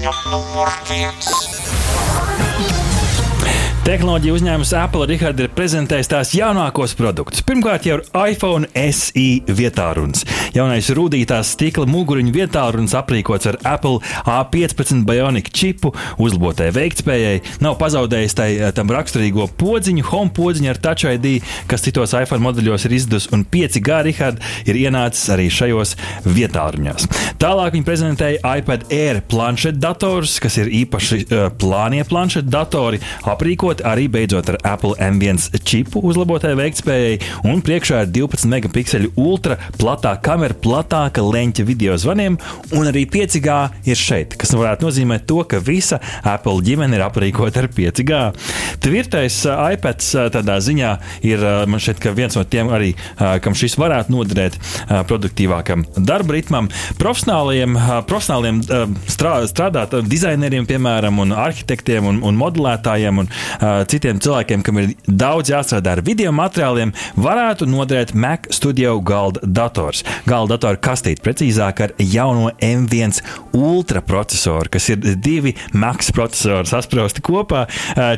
Ziņa numur viens. Tehnoloģija uzņēmums Apple Richard, ir prezentējis tās jaunākos produktus. Pirmkārt, jau iPhone SE vietārunis. Jaunais rūtītās stikla muguriņu vietārunis aprīkots ar Apple A15 Bionic čipu, uzlabotai veiktspējai. Nav pazaudējis tai, eh, tam raksturīgo podziņu, home podziņu ar Touch ID, kas citos iPhone modeļos ir izdevusi, un 5G Richard ir ienācis arī šajos vietāruņos. Tālāk viņi prezentēja iPad Air planšetdators, kas ir īpaši uh, plānie planšetdatori, aprīkoti arī beidzot ar Apple M1 čipu uzlabotai veiktspējai, un priekšā ir 12 megapikseļu ultra platā kamera, platāka leņķa video zvaniem, un arī 5G ir šeit, kas varētu nozīmēt to, ka visa Apple ģimene ir aprīkota ar 5G. Tvirtais uh, iPad uh, tādā ziņā ir uh, man ka viens no tiem arī, kam šis varētu noderēt produktīvākam darba ritmam. Profesionāliem, profesionāliem strā, strādāt dizaineriem, piemēram, un arhitektiem un, un modelētājiem un citiem cilvēkiem, kam ir daudz jāstrādā ar video materiāliem, varētu noderēt Mac Studio galda dators. Galda datora kastīte precīzāk ar jauno M1 ultra procesoru, kas ir divi Max procesori sasprāsti kopā.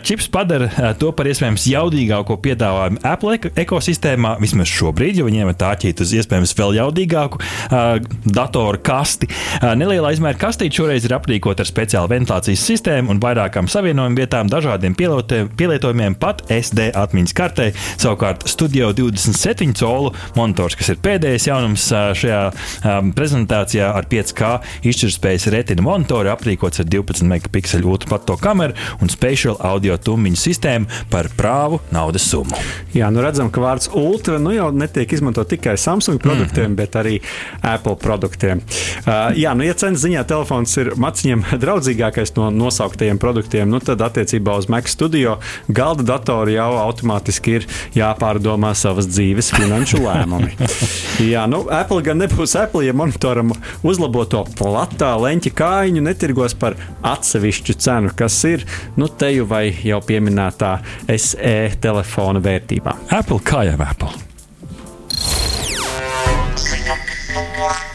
Čips padara to par iespējams jaudīgāko piedāvājumu Apple eko ekosistēmā, vismaz šobrīd, jo viņiem ir tā ķīta uz iespējams vēl jaudīgāku datoru kasti. Neliela izmēra kastīte šoreiz ir aprīkota ar speciālu ventilācijas sistēmu un vairākām savienojumu vietām, dažādiem pielietojumiem pat SD atmiņas kartē. Savukārt Studio 27 colu monitors, kas ir pēdējais jaunums šajā um, prezentācijā ar 5K izšķirtspējas retina monitoru, aprīkots ar 12 megapikseļu ultraplato kameru un spatial audio tummiņu sistēmu par prāvu naudas summu. Jā, nu redzam, ka vārds ultra nu jau netiek izmantot tikai Samsung produktiem, mm -hmm. bet arī Apple produktiem. Uh, jā, nu ja cenas ziņā telefons ir maciņiem draudzīgākais no nosauktajiem produktiem, nu tad attiecībā uz Mac Studio galda datori jau automātiski ir jāpārdomā savas dzīves finanšu lēmumi. Jā, nu, Apple gan nebūs Apple, ja monitoram uzlaboto platā leņķa kājiņu netirgos par atsevišķu cenu, kas ir nu, teju vai jau pieminētā SE telefona vērtībā. Apple kā jau Apple.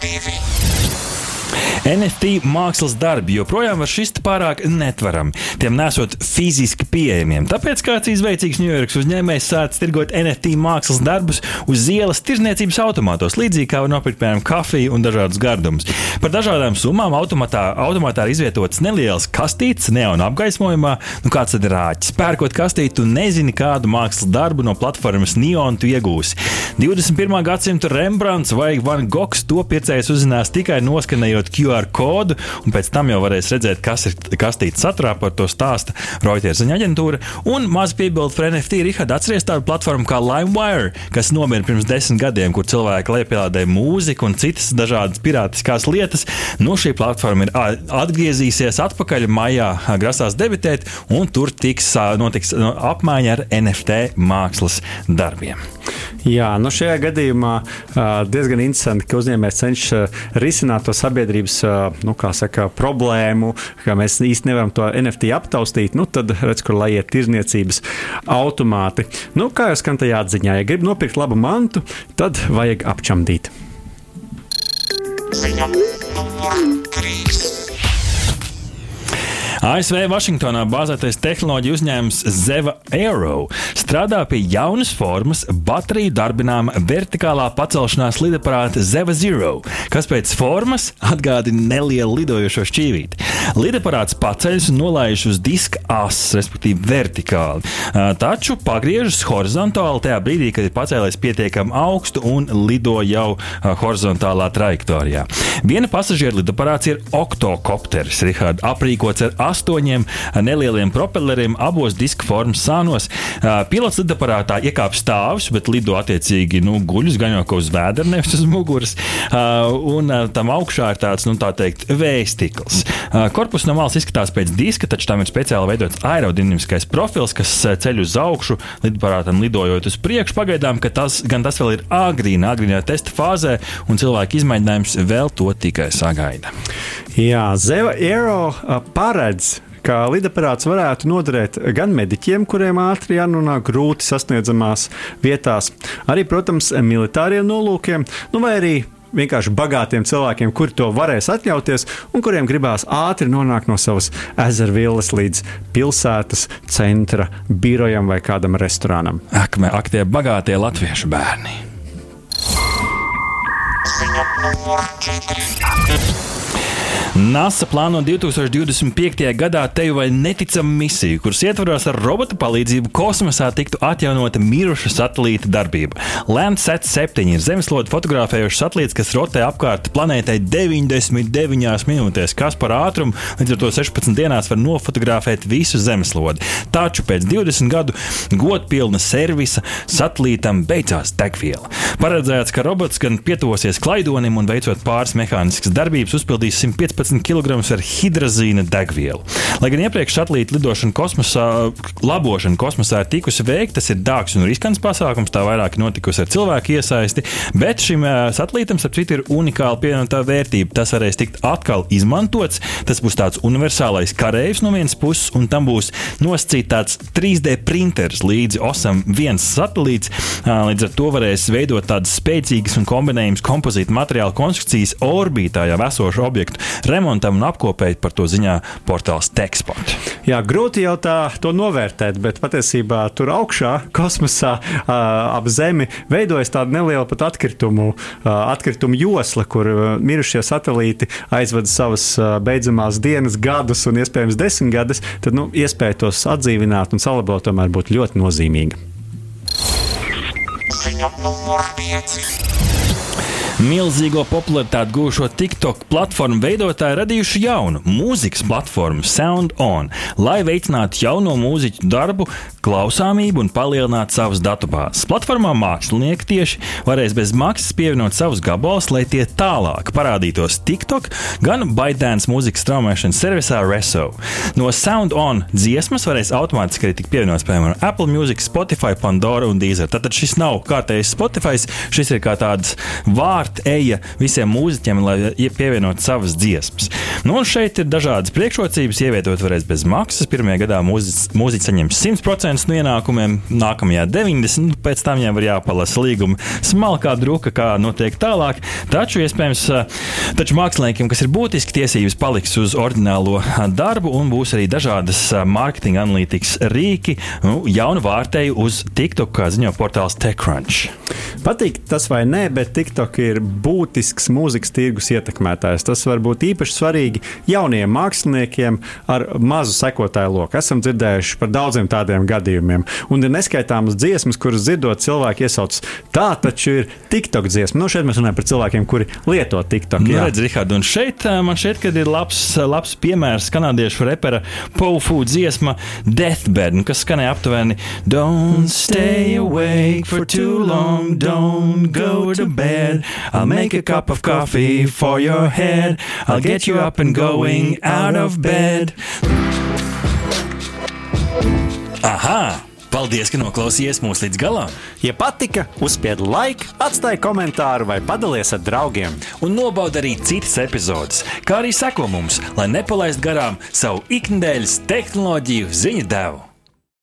Divi. NFT mākslas darbi joprojām var šist pārāk netverami, tiem nesot fiziski pieejamiem. Tāpēc kāds izveicīgs Ņujorkas uzņēmējs sācis tirgot NFT mākslas darbus uz ielas tirzniecības automātos, līdzīgi kā var nopirkt, piemēram, kafiju un dažādus gardumus. Par dažādām summām automatā, automatā ir izvietotas nelielas kastītes, neona apgaismojumā. Nu, kāds tad ir rāķis? Pērkot kastīti, tu nezini, kādu mākslas darbu no platformas Neon tu iegūsi. 21. gadsimta Rembrandts vai Van Gogs to pircējs uzzinās tikai noskanējot QR kodu, un pēc tam jau varēs redzēt, kas ir kastītes saturā par to stāsta Reuters ziņa aģentūra. Un maz piebildu par NFT Rihard atceries tādu platformu kā LimeWire, kas nomira pirms desmit gadiem, kur cilvēki lejupielādēja mūziku un citas dažādas pirātiskās lietas. Nu, šī platforma ir atgriezīsies atpakaļ maijā, grasās debitēt, un tur tiks, notiks apmaiņa ar NFT mākslas darbiem. Jā, nu šajā gadījumā diezgan interesanti, ka uzņēmējs cenšas risināt to sabiedrības nu, saka, problēmu, ka mēs īstenībā nevaram to NFT aptaustīt. Nu, tad redz, kur lai iet tirzniecības automāti. Nu, kā jau skan tajā atziņā, ja grib nopirkt labu mantu, tad vajag apčamdīt. Ziņa. ASV Vašingtonā bāzētais tehnoloģiju uzņēmums Zeva Aero strādā pie jaunas formas bateriju darbināma vertikālā pacelšanās lidaparāta Zeva Zero, kas pēc formas atgādina nelielu lidojošo šķīvīti. Lidaparāts paceļas un nolaiž uz diska asas, respektīvi vertikāli, taču pagriežas horizontāli tajā brīdī, kad ir pacēlies pietiekami augstu un lido jau horizontālā trajektorijā. Viena pasažieru lidaparāts ir oktokopteris, Rihard, aprīkots ar astoņiem nelieliem propelleriem abos diska formas sānos. Pilots lidaparātā iekāp stāvus, bet lido attiecīgi nu, guļus gan jau uz vēdra, nevis uz muguras. Un tam augšā ir tāds, nu tā teikt, vējstikls. Korpus no malas izskatās pēc diska, taču tam ir speciāli veidots aerodinamiskais profils, kas ceļ uz augšu, lidaparātam lidojot uz priekšu. Pagaidām, ka tas gan tas vēl ir agrīnā, agrīnā testa fāzē, un cilvēku izmēģinājums vēl to tikai sagaida. Jā, Zeva uh, paredz ka lidaparāts varētu noderēt gan mediķiem, kuriem ātri jānonāk grūti sasniedzamās vietās, arī, protams, militāriem nolūkiem, nu vai arī vienkārši bagātiem cilvēkiem, kuri to varēs atļauties un kuriem gribās ātri nonākt no savas ezervillas līdz pilsētas centra birojam vai kādam restorānam. Ak, mē, ak tie bagātie latviešu bērni. Ziņa numur 4. NASA plāno 2025. gadā teju vai neticamu misiju, kuras ietvaros ar robota palīdzību kosmosā tiktu atjaunota miruša satelīta darbība. Landsat 7 ir zemeslode fotografējošs satelīts, kas rotē apkārt planētai 99 minūtēs, kas par ātrumu līdz ar to 16 dienās var nofotografēt visu zemeslodi. Taču pēc 20 gadu godpilna servisa satelītam beidzās degviela. Paredzēts, ka robots gan pietuvosies klaidonim un veicot pāris mehāniskas darbības, uzpildīs 115 kg ar hidrazīna degvielu. Lai gan iepriekš satelīta lidošana kosmosā, labošana kosmosā ir tikusi veikta, tas ir dārgs un riskants pasākums, tā vairāk notikusi ar cilvēku iesaisti, bet šim ā, satelītam, starp citu, ir unikāla pievienotā vērtība. Tas varēs tikt atkal izmantots. Tas būs tāds universālais karavīrs no vienas puses, un tam būs nosacīts tāds 3D printeris līdzi osam viens satelīts. Līdz ar to varēs veidot tādas spēcīgas un kombinējamas kompozīta materiāla konstrukcijas orbītā jau esošu objektu remontam un apkopēji par to ziņā portāls Teksport. Jā, grūti jau tā to novērtēt, bet patiesībā tur augšā, kosmosā, ā, ap Zemi veidojas tāda neliela pat atkritumu, ā, atkritumu josla, kur ā, mirušie satelīti aizvada savas ā, beidzamās dienas, gadus un iespējams desmitgadus. Tad nu, iespēja tos atdzīvināt un salabot tomēr būtu ļoti nozīmīga. Ziņa numur 5. Milzīgo popularitāti gūšo TikTok platformu veidotāji radījuši jaunu mūzikas platformu Sound On, lai veicinātu jauno mūziķu darbu, klausāmību un palielinātu savas datubāzes. Platformā mākslinieki tieši varēs bez maksas pievienot savus gabalus, lai tie tālāk parādītos TikTok, gan ByteDance mūzikas straumēšanas servisā Reso. No Sound On dziesmas varēs automātiski arī tikt pievienots, piemēram, Apple Music, Spotify, Pandora un Deezer. Tātad šis nav kārtējs Spotify, šis ir kā tāds vārds eja visiem mūziķiem, lai ie- pievienotu savas dziesmas. Nu, un šeit ir dažādas priekšrocības. Ievietot varēs bez maksas. Pirmajā gadā mūziķis, saņems 100% no ienākumiem, nākamajā 90%, nu, pēc tam viņam var jāpalasa līguma smalkā druka, kā notiek tālāk. Taču, iespējams, eh, taču māksliniekiem, kas ir būtiski, tiesības paliks uz ordinālo eh, darbu un būs arī dažādas eh, mārketinga analītikas rīki, nu, jaunu vārtēju uz TikTok, kā ziņo portāls TechCrunch. Patīk tas vai nē, bet TikTok ir būtisks mūzikas tirgus ietekmētājs. Tas var būt īpaši svarīgi jauniem māksliniekiem ar mazu sekotāju loku. Esam dzirdējuši par daudziem tādiem gadījumiem. Un ir neskaitāmas dziesmas, kuras dzirdot, cilvēki iesauc. Tā taču ir TikTok dziesma. Nu, šeit mēs runājam par cilvēkiem, kuri lieto TikTok. Nu, jā. redz, Rihard, un šeit eh, man šķiet, ka ir labs, labs piemērs kanādiešu repera Pofu dziesma Deathbed, nu, kas skanēja aptuveni Don't stay awake for too long, don't go to bed. I'll make a cup of coffee for your head. I'll get you up and going out of bed. Aha! Paldies, ka noklausījāties mūs līdz galam! Ja patika, uzspiediet like, atstājiet komentāru vai padalieties ar draugiem. un nobauda arī citas epizodes, kā arī seko mums, lai nepalaistu garām savu ikdienas tehnoloģiju ziņu devumu.